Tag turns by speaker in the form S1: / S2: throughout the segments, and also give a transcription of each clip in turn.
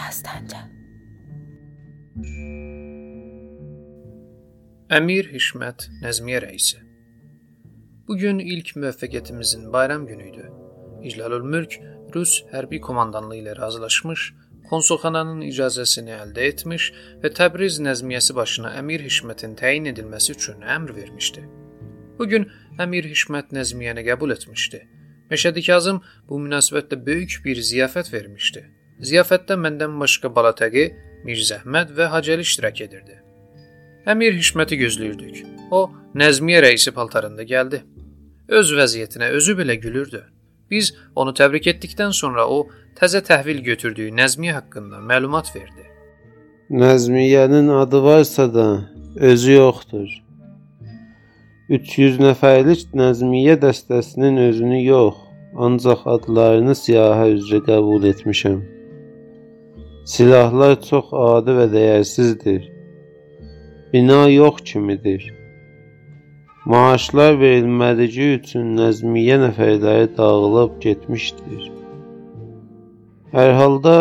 S1: Dastanca.
S2: Əmir Hişmət Nəzmiyə rəisi. Bu gün ilk müvəffəqiyyətimizin bayram günü idi. İclalül Mülk Rus hərbi komandanlığı ilə razılaşmış, konsulxananın icazəsini əldə etmiş və Təbriz Nəzmiyyəsi başına Əmir Hişmətin təyin edilməsi üçün əmr vermişdi. Bu gün Əmir Hişmət Nəzmiyyəni qəbul etmişdi. Məşədi Kazım bu münasibətlə böyük bir ziyafət vermişdi. Ziyafətdə məndən başqa Balatəqi, Mirzəhmət və Hacəli iştirak edirdi. Əmir Hişməti gözləyirdik. O, Nəzmiyə rəisi paltarında gəldi. Öz vəziyyətinə özü belə gülürdü. Biz onu təbrik etdikdən sonra o təzə təhvil götürdüyü Nəzmiyə haqqında məlumat verdi.
S3: Nəzmiyənin adı varsa da özü yoxdur. 300 nəfərlik Nəzmiyə dəstəsinin özünü yox, ancaq adlarını siyahı üzrə qəbul etmişəm. Silahlar çox adi və dəyərsizdir. Bina yox kimidir. Maaşlar verilmədiyi üçün nəzmiyyə nəfərləri dağılıb getmişdir. Hər halda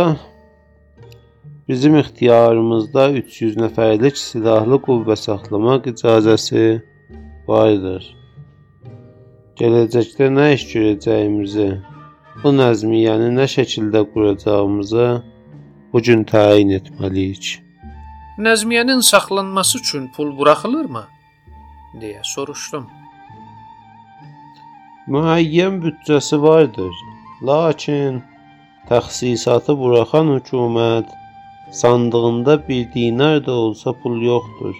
S3: bizim ixtiyarımızda 300 nəfərlik silahlı qüvvə saxlamaq icazəsi vardır. Gələcəkdə nə iş görəcəyimizi, bu nəzmiyyəni nə şəkildə quracağımızı bu gün təyin etməliyik.
S2: Nəzmiyyənin saxlanması üçün pul buraxılırmı? deyə soruşdum.
S3: Müəyyən büdcəsi vardır, lakin təxsisatı buraxan hökumət sandığında bir dinar da olsa pul yoxdur.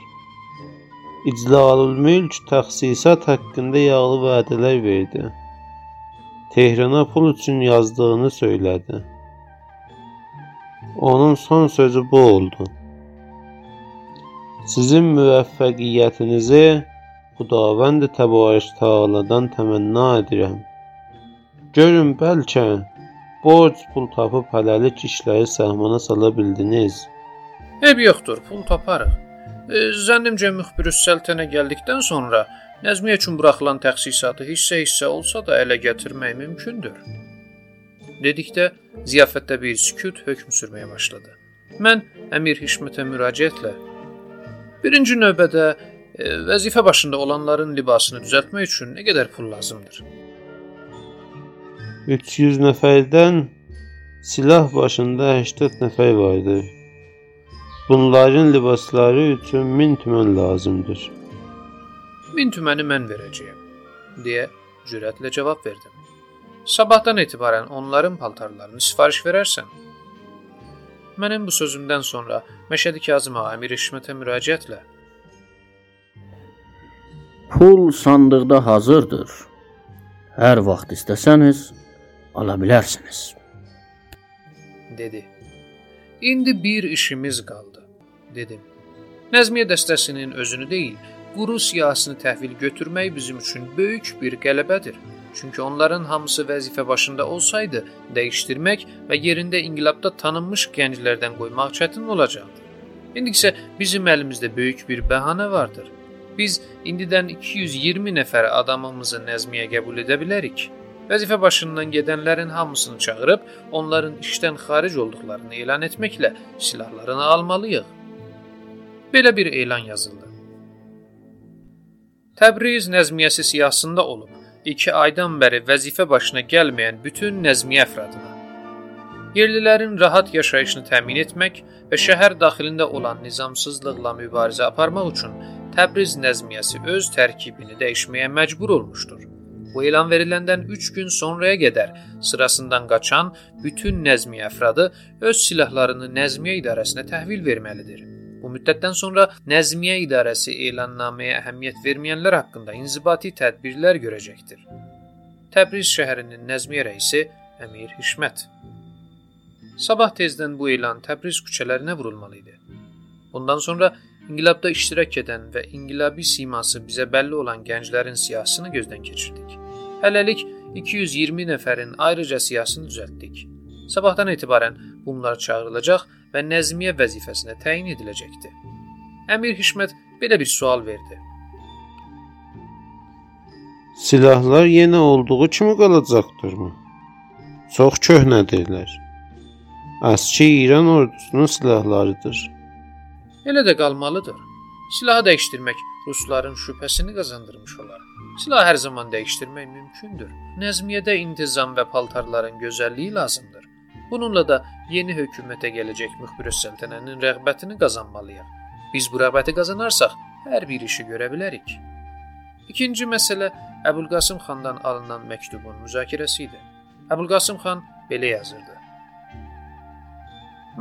S3: İclalül Mülk təxsisat haqqında yağlı vədələr verdi. Tehrana pul üçün yazdığını söylədi. Onun son sözü bu oldu. Sizin müvəffəqiyyətinizi Xudavənd Təbarək Təaladan təmənna edirəm. Görün bəlkə borc pul tapıb hələlik işləri səhmana sala bildiniz.
S2: Eyb yoxdur, pul taparıq. E, zənnimcə müxbir səltənə gəldikdən sonra Nəzmiyə üçün buraxılan təxsisatı hissə-hissə olsa da ələ gətirmək mümkündür. Dedikdə ziyafətdə bir sükut hökm sürməyə başladı. Mən Əmir Hişmətə müraciətlə Birinci növbədə e, vəzifə başında olanların libasını düzəltmək üçün nə qədər pul lazımdır?
S3: 300 nəfərdən silah başında 80 nəfər vardır. Bunların libasları üçün 1000 tümən lazımdır.
S2: 1000 tüməni mən verəcəyəm, deyə cürətlə cavab verdim. Sabahdan etibarən onların paltarlarını sifariş verərsən, Mənim bu sözümdən sonra Məşədi Kazım ağa Əmir Hişmətə müraciətlə
S4: Pul sandıqda hazırdır. Hər vaxt istəsəniz ala bilərsiniz.
S2: dedi. İndi bir işimiz qaldı, dedim. Nəzmiyə dəstəsinin özünü deyil, quru siyasını təhvil götürmək bizim üçün böyük bir qələbədir. Çünki onların hamısı vəzifə başında olsaydı, dəyişdirmək və yerində inqilabda tanınmış gənclərdən qoymaq çətin olacaqdı. İndi isə bizim əlimizdə böyük bir bəhanə vardır. Biz indidən 220 nəfər adamımızı nəzmiyə qəbul edə bilərik. Vəzifə başından gedənlərin hamısını çağırıb onların işdən xaric olduqlarını elan etməklə silahlarını almalıyıq. Belə bir elan yazıldı. Təbriz nəzmiyyəsi siyasında olub 2 aydan bəri vəzifə başına gəlməyən bütün nəzmiyyə əfradına yerlilərin rahat yaşayışını təmin etmək və şəhər daxilində olan nizamsızlıqla mübarizə aparmaq üçün Təbriz nəzmiyyəsi öz tərkibini dəyişməyə məcbur olmuşdur. Bu elan veriləndən 3 gün sonraya qədər sırasından qaçan bütün nəzmiyyə əfradı öz silahlarını nəzmiyyə idarəsinə təhvil verməlidir. Bu müddətdən sonra Nəzmiyyə İdarəsi elannaməyə əhəmiyyət verməyənlər haqqında inzibati tədbirlər görəcəkdir. Təbriz şəhərinin Nəzmiyyə rəisi Əmir Hişmət. Sabah tezdən bu elan Təbriz küçələrinə vurulmalı idi. Bundan sonra inqilabda iştirak edən və inqilabi siması bizə bəlli olan gənclərin siyasını gözdən keçirdik. Hələlik 220 nəfərin ayrıca siyasını düzəltdik. Sabahdan etibarən bunlar çağırılacaq və nəzmiyyə vəzifəsinə təyin ediləcəkdi. Əmir Hişmət belə bir sual verdi.
S3: Silahlar yenə olduğu kimi qalacaqdırmı? Çox köhnədirlər. Əski İran ordusunun silahlarıdır.
S2: Elə də qalmalıdır. Silahı dəyişdirmək rusların şübhəsini qazandırmış olar. Silah hər zaman dəyişdirmək mümkündür. Nəzmiyyədə intizam və paltarların gözəlliyi lazımdır. Bununla da yeni hökumətə gələcək müxbir səltənənin rəğbətini qazanmalıyıq. Biz bu rəğbəti qazanarsaq, hər bir işi görə bilərik. İkinci məsələ Əbülqasım xandan alınan məktubun müzakirəsi idi. Əbülqasım xan belə yazırdı: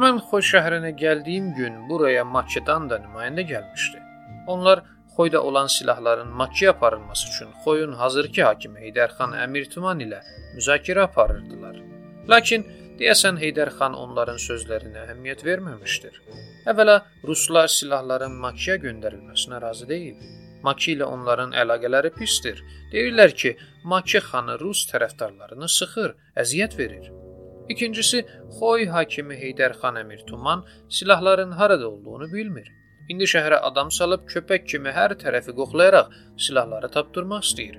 S2: Mən Xoy şəhərinə gəldiyim gün buraya Makedan da nümayəndə gəlmişdi. Onlar Xoyda olan silahların Makkaya aparılması üçün Xoyun hazırki hakimi Heydər xan Əmir Tuman ilə müzakirə aparırdılar. Lakin deyəsən Heydər xan onların sözlərinə əhəmiyyət verməmişdir. Əvvəla ruslar silahların Makkaya göndərilməsinə razı deyil. Makki ilə onların əlaqələri pisdir. Deyirlər ki, Makki xanı rus tərəfdarlarını sıxır, əziyyət verir. İkincisi, Xoy hakimi Heydər xan Əmir Tuman silahların harada olduğunu bilmir. İndi şəhərə adam salıb köpək kimi hər tərəfi qoxlayaraq silahları tapdırmaq istəyir.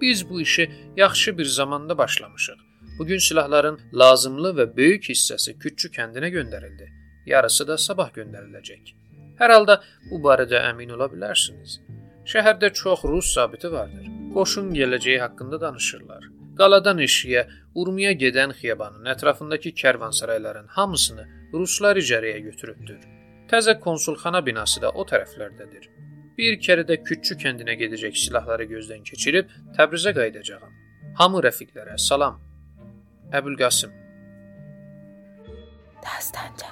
S2: Biz bu işi yaxşı bir zamanda başlamışıq. Bu gün silahların lazımlı və böyük hissəsi Kütçü kəndinə göndərildi. Yarısı da sabah göndəriləcək. Hər halda bu barədə əmin ola bilərsiniz. Şəhərdə çox rus zabiti vardır. Qoşun gələcəyi haqqında danışırlar. Qaladan eşiyə, Urmiya gedən xiyabanın ətrafındakı kərvansarayların hamısını ruslar icarəyə götürübdür. Təzə konsulxana binası da o tərəflərdədir. Bir kərə də Kütçü kəndinə gedəcək silahları gözdən keçirib Təbrizə qayıdacağam. Hamı rəfiqlərə salam. Əbülqasım.
S1: Dastanca.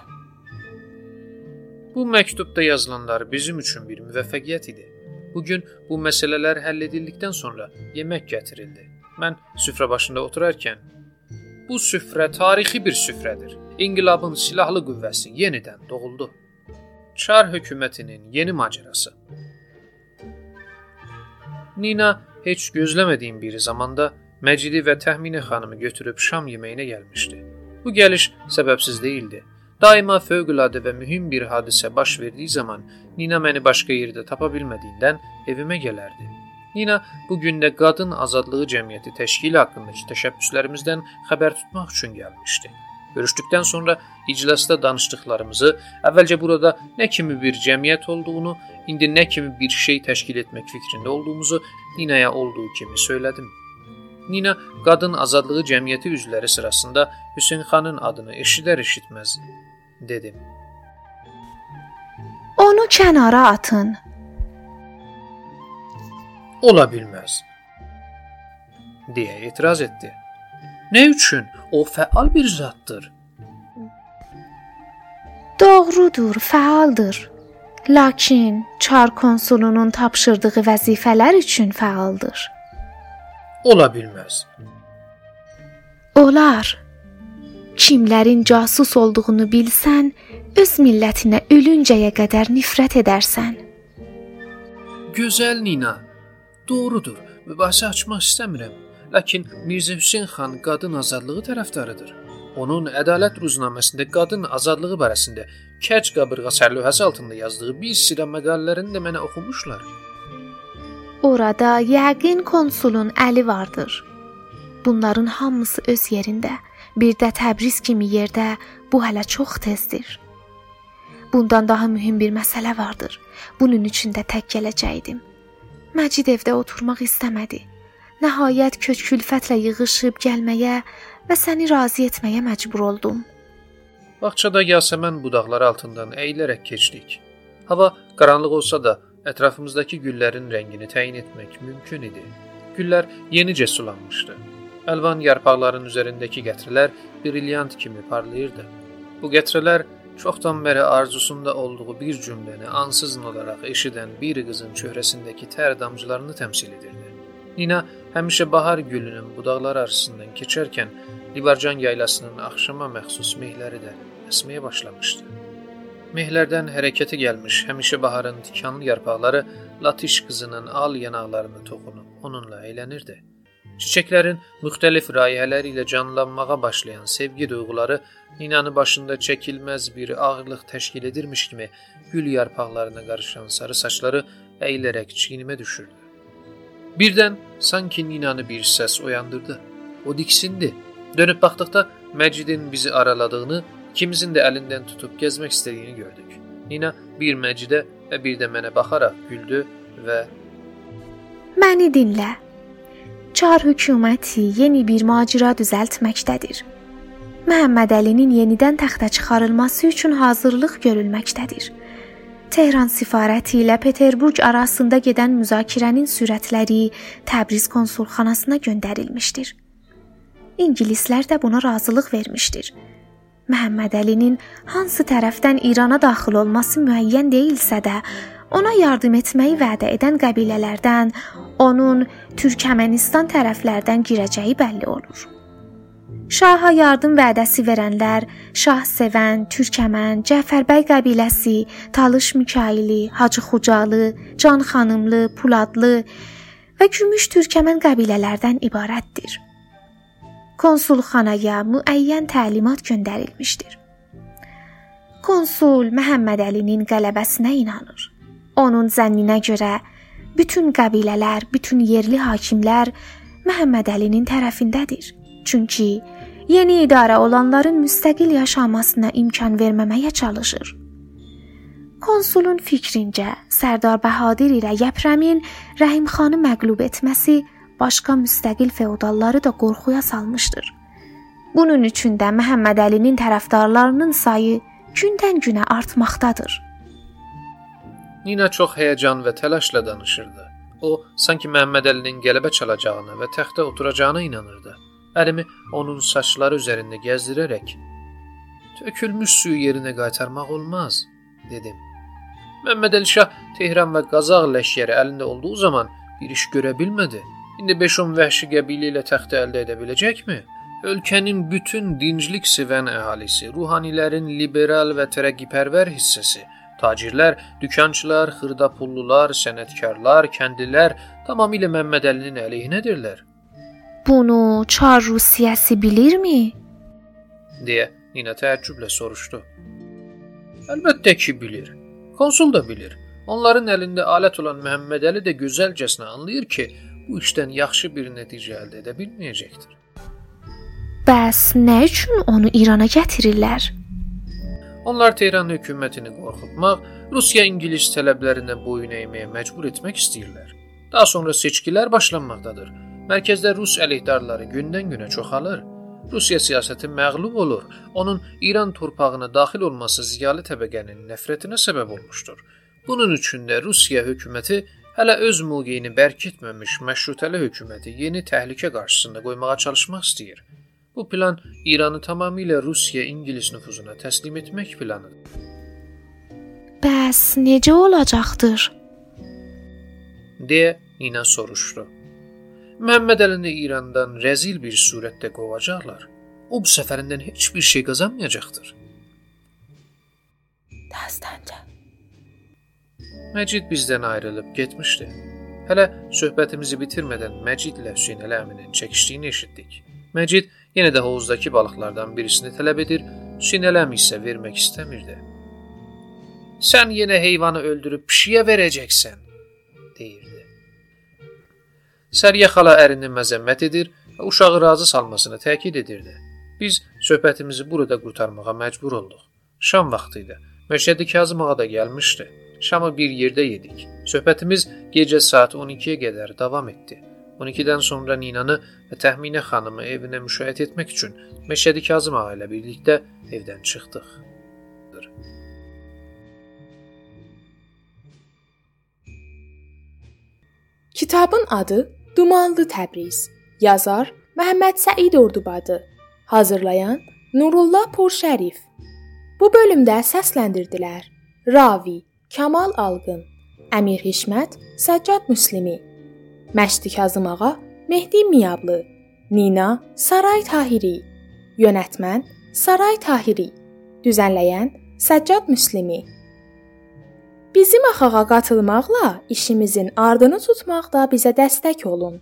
S2: Bu məktubda yazılanlar bizim üçün bir müvəffəqiyyət idi. Bu gün bu məsələlər həll edildikdən sonra yemək gətirildi. Mən süfrə başında oturarkən bu süfrə tarixi bir süfrədir. İnqilabın silahlı qüvvəsi yenidən doğuldu. Çar hökumətinin yeni macərası. Nina heç gözləmədiyim bir zamanda Məcidi və Təxmini xanımı götürüb şam yeməyinə gəlmişdi. Bu gəliş səbəbsiz değildi. Daima fövqəladə və mühüm bir hadisə baş verdiyi zaman Nina məni başqa yerdə tapa bilmədiyindən evimə gələrdi. Nina bu gün də qadın azadlığı cəmiyyəti təşkili haqqındakı təşəbbüslərimizdən xəbər tutmaq üçün gəlmişdi. Görüşdükdən sonra iclasda danışdıqlarımızı, əvvəlcə burada nə kimi bir cəmiyyət olduğunu, indi nə kimi bir şey təşkil etmək fikrində olduğumuzu Ninaya olduğu kimi söylədim. Nina qadın azadlığı cəmiyyəti üzvləri sırasında Hüseyn xanın adını eşidər-eşitməz dedim.
S1: Onu kənara atın.
S2: Ola bilməz. deyə etiraz etdi. Nə üçün? O fəal bir zətdir.
S1: Doğrudur, fəaldır. Lakin çar konsulunun tapşırdığı vəzifələr üçün fəaldır.
S2: Ola bilməz.
S1: Olar. Kimlərin casus olduğunu bilsən, öz millətinə ölüncəyə qədər nifrət edərsən.
S2: Gözəl Nina, Doğrudur, mübahisə açmaq istəmirəm. Lakin Mirzə Hüseyn xan qadın azadlığı tərəfdarıdır. Onun Ədalət ruznaməsində qadın azadlığı barəsində Kəc qabırğa sərlövhəsi altında yazdığı bir sıra məqalələrini də mənə oxumuşlar.
S1: Orada yəqin konsulun əli vardır. Bunların hamısı öz yerində. Bir də Təbriz kimi yerdə bu hələ çox tezdir. Bundan daha mühüm bir məsələ vardır. Bunun üçün də tək gələcəydim. Məcid evdə oturmaq istəmədi. Nəhayət kök-külfətlə yığılıb gəlməyə və səni razı etməyə məcbur oldum.
S2: Bağçada yasəmən budaqları altından əyilərək keçdik. Hava qaranlıq olsa da ətrafımızdakı güllərin rəngini təyin etmək mümkün idi. Güllər yenicə sulanmışdı. Əlvan yarpaqların üzərindəki qətrələr brilyant kimi parlayırdı. Bu qətrələr çoxdan bəri arzusunda olduğu bir cümləni ansızın olaraq eşidən bir qızın çöhrəsindəki tər damcılarını təmsil edirdi. Nina həmişə bahar gülünün budaqları arasından keçərkən Libarcan yaylasının axşama məxsus mehləri də əsməyə başlamışdı. Mehlərdən hərəkətə gəlmiş həmişə baharın tikanlı yarpaqları Latiş qızının al yanaqlarına toxunub onunla əylənirdi. Çiçəklərin müxtəlif rayihələri ilə canlanmağa başlayan sevgi duyğuları Ninanı başında çəkilməz bir ağırlıq təşkil edirmiş kimi gül yarpaqlarına qarışan sarı saçları əyilərək çiynimə düşürdü. Birdən sanki Ninanı bir səs oyandırdı. O diksindi. Dönüb baxdıqda Məcidin bizi araladığını, İkimizin də əlindən tutub gəzmək istədiyini gördük. Nina bir Məcidə və bir də mənə baxaraq güldü və
S1: Məni dinlə. Çar hökuməti yeni bir macəra düzəltməkdədir. Məhəmməd Əlinin yenidən taxta çıxarılması üçün hazırlıq görülməkdədir. Tehran səfarəti ilə Peterburq arasında gedən müzakirənin sürətləri Təbriz konsulxanasına göndərilmişdir. İngilislər də buna razılıq vermişdir. Məhəmməd Əlinin hansı tərəfdən İrana daxil olması müəyyən deyilsə də, ona yardım etməyi vədə edən qəbilələrdən onun Türkmənistan tərəflərdən girəcəyi bəlli olur. Şaha yardım vədəsi verənlər Şah Sevən, Türkəmən, Cəfərbəy qəbiləsi, Talış Mikaili, Hacı Xucalı, Can xanımlı, Puladlı və Gümüş Türkəmən qəbilələrdən ibarətdir. Konsulxanaya müəyyən təlimat göndərilmişdir. Konsul Məhəmməd Əlinin qələbəsinə inanır. Onun zənninə görə bütün qəbilələr, bütün yerli hakimlər Məhəmməd Əlinin tərəfindədir. Çünki yeni idarə olanların müstəqil yaşamasına imkan verməməyə çalışır. Konsulun fikrincə Sərdar Bəhadir ilə Yəprəmin Rəhimxanı məğlub etməsi başqa müstəqil feodalları da qorxuya salmışdır. Bunun üçün də Məhəmməd Əlinin tərəfdarlarının sayı gündən-günə artmaqdadır.
S2: Nina çox həyəcan və təlaşla danışırdı. O, sanki Məhəmməd Əlinin qələbə çalacağına və təxtə oturacağına inanırdı. Əlimi onun saçları üzərində gəzdirərək "Tökülmüş suyu yerinə qaytarmaq olmaz," dedim. Məhəmməd Əli Şah Tehran və Qazaq ləşkəri əlində olduğu zaman bir iş görə bilmədi. İndi 5-10 vəhşi qəbilə ilə təxtə əldə edə biləcəkmi? Ölkənin bütün dinclik sevən əhalisi, ruhanilərin liberal və tərəqqipərvər hissəsi Tacirlər, dükançılar, xırdapullular, sənətkarlar, kəndlilər tamamilə Məmməd Əlinin əleyhinədirlər.
S1: Bunu Çar Rusiyası bilirmi?
S2: deyə Nina təəccüblə soruşdu. Əlbəttə ki, bilir. Konsul da bilir. Onların əlində alət olan Məhəmməd Əli də gözəlcəsinə anlayır ki, bu işdən yaxşı bir nəticə əldə edə bilməyəcəkdir.
S1: Bəs nə üçün onu İrana gətirirlər?
S2: Onlar Tehran hökumətini qorxutmaq, Rusiya İngilis tələblərinə boyun əyməyə məcbur etmək istəyirlər. Daha sonra seçkilər başlanmaqdadır. Mərkəzdə Rus əleyhdarları gündən-günə çoxalır. Rusiya siyasəti məğlub olur. Onun İran torpağına daxil olması ziyalı təbəqənin nifrətinə səbəb olmuşdur. Bunun üçün də Rusiya hökuməti hələ öz mövqeyini bərkitməmiş məşrutəli hökuməti yeni təhlükə qarşısında qoymağa çalışmaq istəyir. Bu plan İranı tamamilə Rusiya-İngilis nüfuzuna təslim etmək planıdır.
S1: Bəs necə olacaqdır?
S2: deyə Nina soruşdu. Məhəmməd Əlini İrandan rəzil bir surətdə qovacaqlar. O bu səfərindən heç bir şey qazanmayacaqdır.
S1: Dastanca.
S2: Məcid bizdən ayrılıb getmişdi. Hələ söhbətimizi bitirmədən Məcidlə Hüseyn Əli əminin çəkişdiyini eşitdik. Məcid yenə də hovuzdakı balıqlardan birisini tələb edir, Hüseynələm isə vermək istəmirdi. Sən yenə heyvanı öldürüb pişiyə verəcəksən, deyirdi. Səriyə xala ərini məzəmmət edir və uşağı razı salmasını təkid edirdi. Biz söhbətimizi burada qurtarmağa məcbur olduq. Şam vaxtı idi. Məşədi Kazım ağa da gəlmişdi. Şamı bir yerdə yedik. Söhbətimiz gecə saat 12-yə qədər davam etdi. 12-dən sonra Ninanı və Təxminə xanımı evinə müşayiət etmək üçün Məşədi Kazım ağa ilə birlikdə evdən çıxdıq.
S5: Kitabın adı Dumanlı Təbriz. Yazar Məhəmməd Səid Ordubadı. Hazırlayan Nurullah Porşərif. Bu bölümdə səsləndirdilər: Ravi Kamal Alqın, Əmir Hişmət, Səccad Müslimi. Məşdi Kazım ağa Mehdi Miyablı, Nina Saray Tahiri, yönetmən Saray Tahiri, düzənləyən Səccad Müslimi. Bizim axağa qatılmaqla işimizin ardını tutmaqda bizə dəstək olun.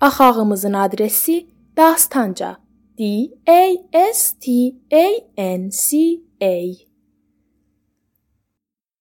S5: Axağımızın adresi Dastanca D A S T A N C A